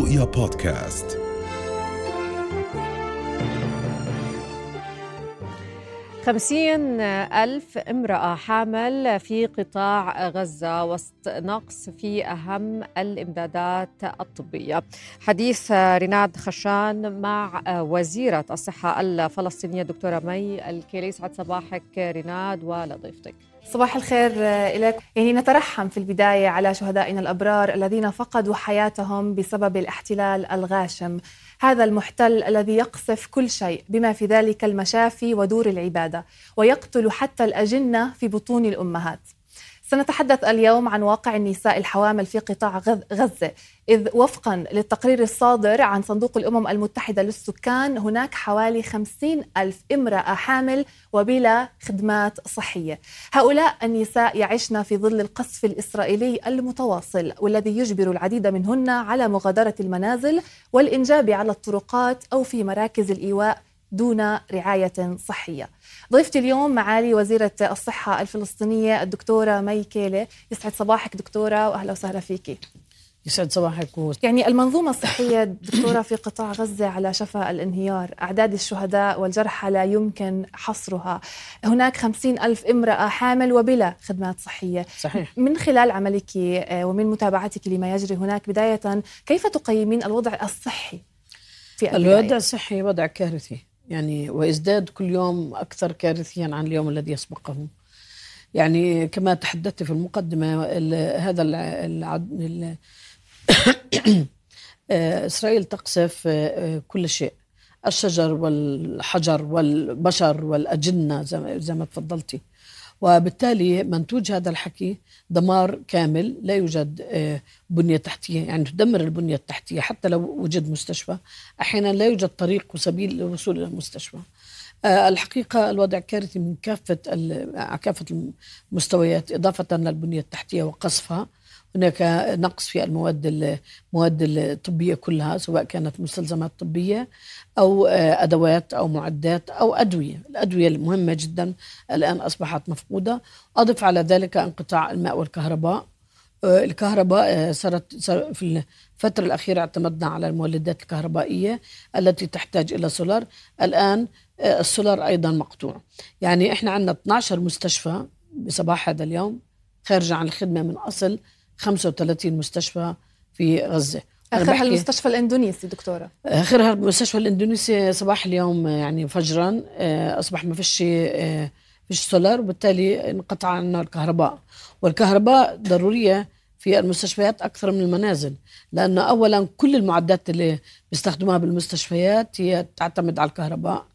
رؤيا بودكاست. خمسين ألف امرأة حامل في قطاع غزة وسط نقص في أهم الإمدادات الطبية. حديث ريناد خشان مع وزيرة الصحة الفلسطينية دكتورة مي الكيلي. سعد صباحك ريناد ولضيفتك صباح الخير لك يعني نترحم في البداية على شهدائنا الأبرار الذين فقدوا حياتهم بسبب الاحتلال الغاشم. هذا المحتل الذي يقصف كل شيء بما في ذلك المشافي ودور العبادة ويقتل حتى الأجنة في بطون الأمهات. سنتحدث اليوم عن واقع النساء الحوامل في قطاع غزة. إذ وفقا للتقرير الصادر عن صندوق الأمم المتحدة للسكان هناك حوالي خمسين ألف امرأة حامل وبلا خدمات صحية. هؤلاء النساء يعشن في ظل القصف الإسرائيلي المتواصل والذي يجبر العديد منهن على مغادرة المنازل والإنجاب على الطرقات أو في مراكز الإيواء دون رعاية صحية. ضيفتي اليوم معالي وزيرة الصحة الفلسطينية الدكتورة مي كيلي يسعد صباحك دكتورة وأهلا وسهلا فيكي يسعد صباحك و... يعني المنظومة الصحية دكتورة في قطاع غزة على شفا الانهيار. أعداد الشهداء والجرحى لا يمكن حصرها. هناك خمسين ألف امرأة حامل وبلا خدمات صحية. صحيح. من خلال عملك ومن متابعتك لما يجري هناك بداية كيف تقيمين الوضع الصحي في الوضع الصحي وضع كارثي. يعني ويزداد كل يوم أكثر كارثيا عن اليوم الذي يسبقه. يعني كما تحدثت في المقدمة هذا العد... إسرائيل تقصف كل شيء. الشجر والحجر والبشر والأجنة زي ما تفضلتي. وبالتالي منتوج هذا الحكي دمار كامل لا يوجد بنية تحتية يعني تدمر البنية التحتية حتى لو وجد مستشفى. أحيانا لا يوجد طريق وسبيل للوصول إلى المستشفى. الحقيقة الوضع كارثي من كافة كافة المستويات إضافة للبنية التحتية وقصفها. هناك نقص في المواد المواد الطبية كلها سواء كانت مستلزمات طبية أو أدوات أو معدات أو أدوية، الأدوية المهمة جدا الآن أصبحت مفقودة، أضف على ذلك انقطاع الماء والكهرباء. الكهرباء صارت في الفترة الأخيرة اعتمدنا على المولدات الكهربائية التي تحتاج إلى سولار. الآن السولار أيضا مقطوع. يعني إحنا عندنا 12 مستشفى بصباح هذا اليوم خارجة عن الخدمة من أصل 35 مستشفى في غزة. اخرها المستشفى الإندونيسي دكتورة. اخرها المستشفى الإندونيسي صباح اليوم يعني فجرا أصبح ما فيش فيش سولار وبالتالي انقطع عنا الكهرباء. والكهرباء ضرورية في المستشفيات أكثر من المنازل لأنه اولا كل المعدات اللي بيستخدموها بالمستشفيات هي تعتمد على الكهرباء.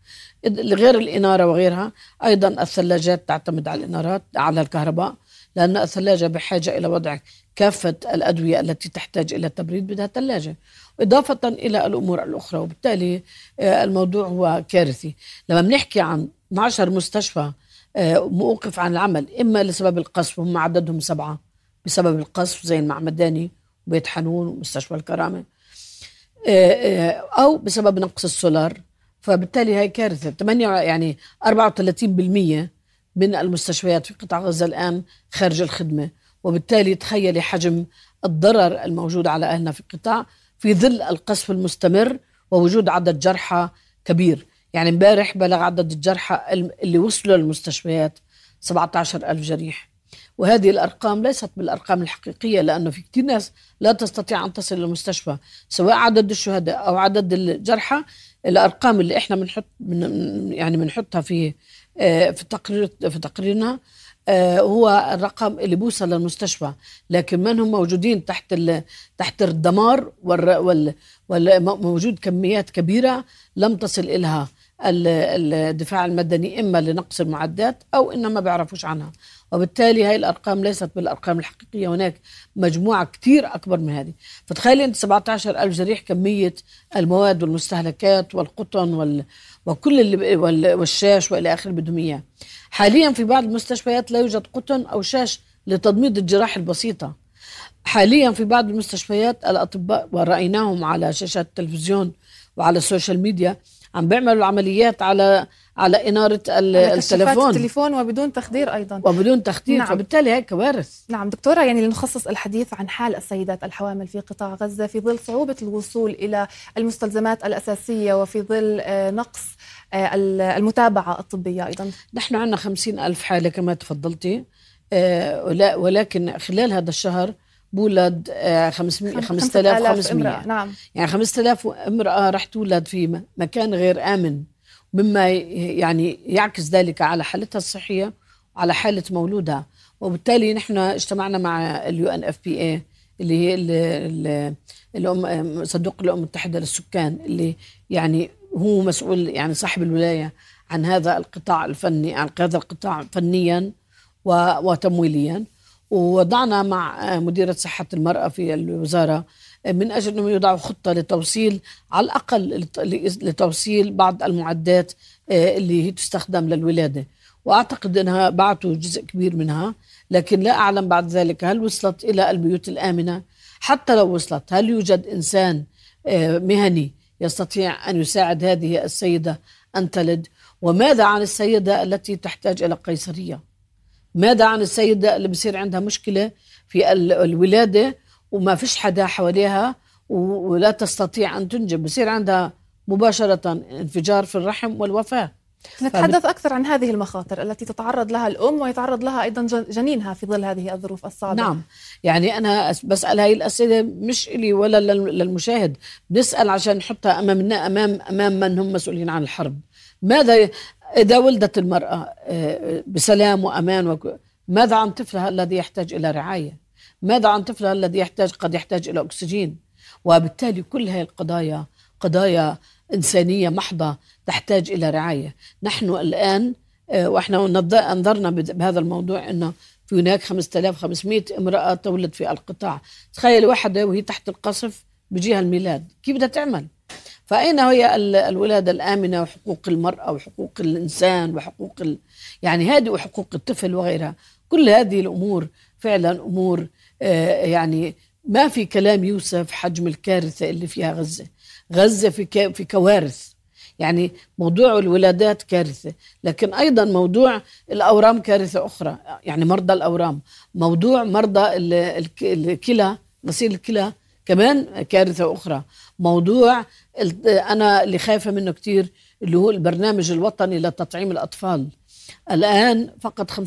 غير الإنارة وغيرها أيضا الثلاجات تعتمد على الإنارات على الكهرباء. لأن الثلاجة بحاجة إلى وضع كافة الأدوية التي تحتاج إلى تبريد بدها ثلاجة إضافة إلى الأمور الأخرى. وبالتالي الموضوع هو كارثي. لما بنحكي عن 12 مستشفى موقف عن العمل إما لسبب القصف هم عددهم سبعة بسبب القصف زي المعمداني وبيت حنون ومستشفى الكرامة أو بسبب نقص السولار. فبالتالي هي كارثة. 8 يعني 34% من المستشفيات في قطاع غزة الآن خارج الخدمة. وبالتالي تخيلي حجم الضرر الموجود على أهلنا في القطاع في ظل القصف المستمر ووجود عدد جرحى كبير. يعني امبارح بلغ عدد الجرحى اللي وصلوا للمستشفيات 17 ألف جريح. وهذه الأرقام ليست بالأرقام الحقيقية لأنه في كثير ناس لا تستطيع أن تصل للمستشفى سواء عدد الشهداء أو عدد الجرحى. الأرقام اللي إحنا بنحط يعني بنحطها في في تقرير في تقريرنا هو الرقم اللي بوصل للمستشفى. لكن من هم موجودين تحت تحت الدمار وموجود كميات كبيرة لم تصل الها الدفاع المدني إما لنقص المعدات أو إنما ما بيعرفوش عنها. وبالتالي هاي الأرقام ليست بالأرقام الحقيقية هناك مجموعة كثير أكبر من هذه. فتخيلي أنت 17 ألف جريح كمية المواد والمستهلكات والقطن وال وكل اللي والشاش وإلى آخره بدهم اياه حاليا في بعض المستشفيات لا يوجد قطن أو شاش لتضميد الجراح البسيطة. حاليا في بعض المستشفيات الأطباء ورأيناهم على شاشات التلفزيون وعلى ال social media عم بيعملوا العمليات على على إنارة ال- على التليفون. التليفون وبدون تخدير أيضا. وبدون تخدير نعم. فبالتالي هي كوارث. نعم دكتورة يعني لنخصص الحديث عن حال السيدات الحوامل في قطاع غزة في ظل صعوبة الوصول إلى المستلزمات الأساسية وفي ظل آه، نقص آه، المتابعة الطبية أيضا. نحن عندنا خمسين ألف حالة كما تفضلتي آه، ولكن خلال هذا الشهر بولد آه، 500 5500 امرأة نعم. يعني 5000 امرأة رح تولد في مكان غير آمن. مما يعني يعكس ذلك على حالتها الصحية وعلى حالة مولودها. وبالتالي نحن اجتمعنا مع ال UNFPA اللي هي ال- ال- الأم صندوق الأمم المتحدة للسكان اللي يعني هو مسؤول يعني صاحب الولاية عن هذا القطاع الفني عن هذا القطاع فنيا وتمويليا. ووضعنا مع مديرة صحة المرأة في الوزارة من أجل أنهم يضعوا خطة لتوصيل على الأقل لت- لتوصيل بعض المعدات آه، اللي هي تستخدم للولادة. وأعتقد أنها بعثوا جزء كبير منها لكن لا أعلم بعد ذلك هل وصلت إلى البيوت الآمنة؟ حتى لو وصلت هل يوجد إنسان آه، مهني يستطيع أن يساعد هذه السيدة أن تلد؟ وماذا عن السيدة التي تحتاج إلى قيصرية؟ ماذا عن السيدة اللي بصير عندها مشكلة في ال- الولادة وما فيش حدا حواليها ولا تستطيع أن تنجب؟ بصير عندها مباشرة انفجار في الرحم والوفاة. نتحدث أكثر عن هذه المخاطر التي تتعرض لها الأم ويتعرض لها أيضا جن- جنينها في ظل هذه الظروف الصعبة. نعم. يعني أنا بسأل هاي الأسئلة مش إلي ولا لل- للمشاهد. بنسأل عشان نحطها أمامنا أمام أمام من هم مسؤولين عن الحرب. ماذا إذا ولدت المرأة آه، بسلام وأمان وك- ماذا عن طفلها الذي يحتاج إلى رعاية؟ ماذا عن طفلها الذي يحتاج قد يحتاج إلى أكسجين؟ وبالتالي كل هذه القضايا قضايا إنسانية محضة تحتاج إلى رعاية. نحن الآن آه، وإحنا أنظرنا بهذا الموضوع أنه في هناك 5500 امرأة تولد في القطاع. تخيل واحدة وهي تحت القصف بجيها الميلاد كيف بدها تعمل؟ فأين هي ال- الولادة الآمنة وحقوق المرأة وحقوق الإنسان وحقوق ال... يعني هذه وحقوق الطفل وغيرها؟ كل هذه الأمور فعلا أمور آه، يعني ما في كلام يوصف حجم الكارثة اللي فيها غزة. غزة في ك... في كوارث. يعني موضوع الولادات كارثة لكن أيضا موضوع الأورام كارثة أخرى يعني مرضى الأورام. موضوع مرضى ال- الك- الكلى غسيل الكلى كمان كارثة أخرى. موضوع أنا اللي خايفة منه كتير اللي هو البرنامج الوطني لتطعيم الأطفال. الآن فقط 25%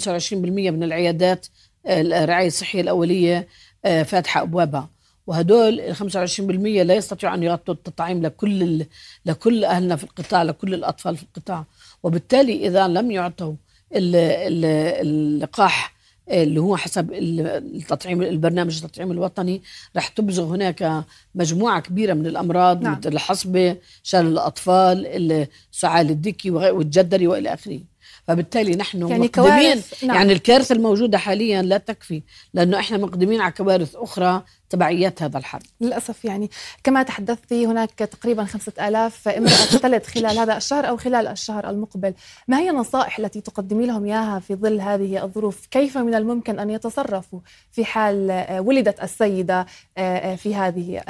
من العيادات الرعاية الصحية الأولية آه، فاتحة أبوابها. وهدول ال 25% لا يستطيعوا أن يغطوا التطعيم لكل. لكل أهلنا في القطاع لكل الأطفال في القطاع. وبالتالي إذا لم يعطوا ال... ال... اللقاح اللي هو حسب التطعيم البرنامج التطعيم الوطني رح تبزغ هناك مجموعة كبيرة من الأمراض نعم. مثل الحصبة شلل الأطفال السعال الديكي وغ- والجدري وإلى آخره فبالتالي نحن يعني مقدمين نعم. يعني الكارثة الموجودة حاليا لا تكفي لأنه إحنا مقدمين على كوارث أخرى تبعيات هذا الحرب. للأسف يعني. كما تحدثتي هناك تقريبا خمسة آلاف امرأة تلد خلال هذا الشهر أو خلال الشهر المقبل. ما هي النصائح التي تقدمي لهم إياها في ظل هذه الظروف؟ كيف من الممكن أن يتصرفوا في حال آه، ولدت السيدة آه، آه، في هذه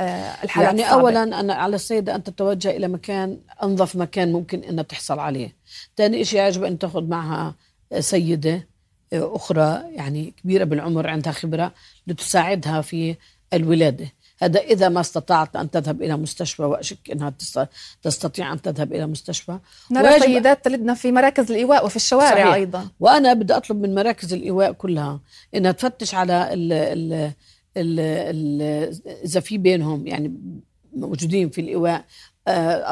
الحالات يعني الصعبة؟ أولا أنا على السيدة أن تتوجه إلى مكان أنظف مكان ممكن أنها تحصل عليه. ثاني شيء يجب أن تأخذ معها سيدة أخرى يعني كبيرة بالعمر عندها خبرة لتساعدها في الولادة. هذا إذا ما استطاعت أن تذهب إلى مستشفى وأشك أنها تست- تستطيع أن تذهب إلى مستشفى. نرى سيدات تلدن في مراكز الإيواء وفي الشوارع صحيح. أيضا. وأنا بدي أطلب من مراكز الإيواء كلها إنها تفتش على ال ال ال ال إذا في بينهم يعني موجودين في الإيواء آه،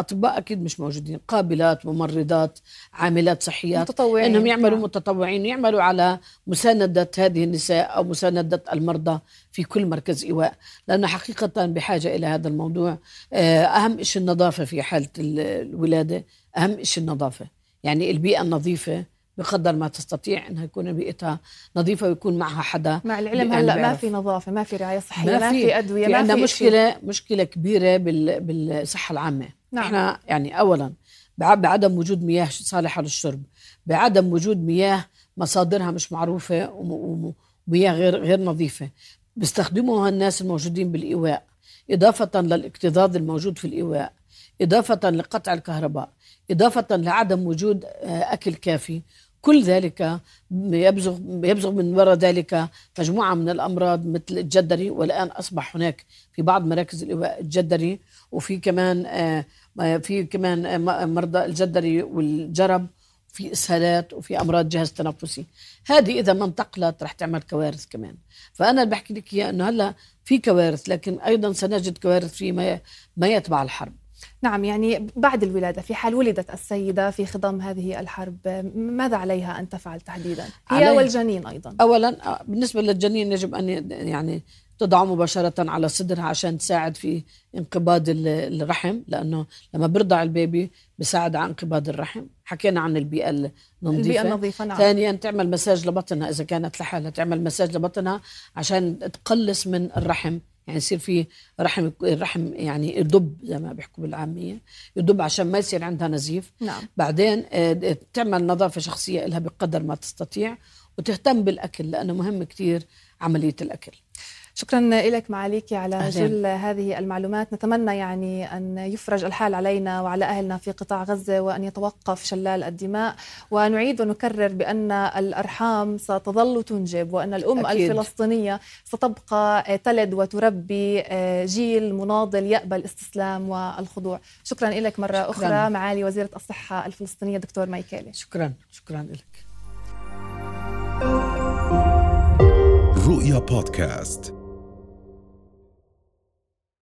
أطباء أكيد مش موجودين قابلات ممرضات عاملات صحيات متطوعين. إنهم يعملوا نعم. متطوعين يعملوا على مساندة هذه النساء أو مساندة المرضى في كل مركز إيواء. لأنه حقيقة بحاجة إلى هذا الموضوع آه، أهم شيء النظافة في حالة ال- الولادة أهم شيء النظافة. يعني البيئة النظيفة بقدر ما تستطيع إنها يكون بيئتها نظيفة ويكون معها حدا مع العلم هلأ ما. في نظافة ما في رعاية صحية ما ما, في. في أدوية في ما عندنا في شيء. مشكلة مشكلة كبيرة بال بالصحة العامة نعم. إحنا يعني اولا بع- بعدم وجود مياه صالحة للشرب بعدم وجود مياه مصادرها مش معروفة وم- وم- ومياه غير غير نظيفة بيستخدموها الناس الموجودين بالإيواء إضافة للاكتظاظ الموجود في الإيواء إضافة لقطع الكهرباء إضافة لعدم وجود آه، أكل كافي كل ذلك يبزغ يبزغ من وراء ذلك مجموعة من الأمراض مثل الجدري والآن أصبح هناك في بعض مراكز الايواء الجدري وفي كمان آه، في كمان آه، مرضى الجدري والجرب في إسهالات وفي أمراض جهاز تنفسي. هذه إذا ما انتقلت رح تعمل كوارث كمان. فأنا اللي بحكي لك اياه إنه هلأ في كوارث لكن أيضا سنجد كوارث فيما ما يتبع الحرب. نعم يعني بعد الولادة في حال ولدت السيدة في خضم هذه الحرب ماذا عليها أن تفعل تحديدا؟ هي والجنين أيضا. أولا آه، بالنسبة للجنين يجب أن يعني تضعه مباشرة على صدرها عشان تساعد في انقباض الرحم لأنه لما برضع البيبي بساعد على انقباض الرحم. حكينا عن البيئة النظيفة. البيئة النظيفة نعم. ثانيا تعمل مساج لبطنها إذا كانت لحالها تعمل مساج لبطنها عشان تقلص من الرحم. يعني يصير في رحم الرحم يعني يدب زي ما بيحكوا بالعامية يدب عشان ما يصير عندها نزيف نعم. بعدين آه، تعمل نظافة شخصية لها بقدر ما تستطيع وتهتم بالأكل لأنه مهم كثير عملية الأكل شكرا لك معاليك على. جل هذه المعلومات. نتمنى يعني أن يفرج الحال علينا وعلى أهلنا في قطاع غزة وأن يتوقف شلال الدماء. ونعيد ونكرر بأن الأرحام ستظل تنجب وأن الأم أكيد. الفلسطينية ستبقى تلد وتربي آه، جيل مناضل يقبل الاستسلام والخضوع. شكرا لك مرة شكرا. أخرى معالي وزيرة الصحة الفلسطينية دكتور مايكالي. شكرا. شكرا لك رؤيا بودكاست.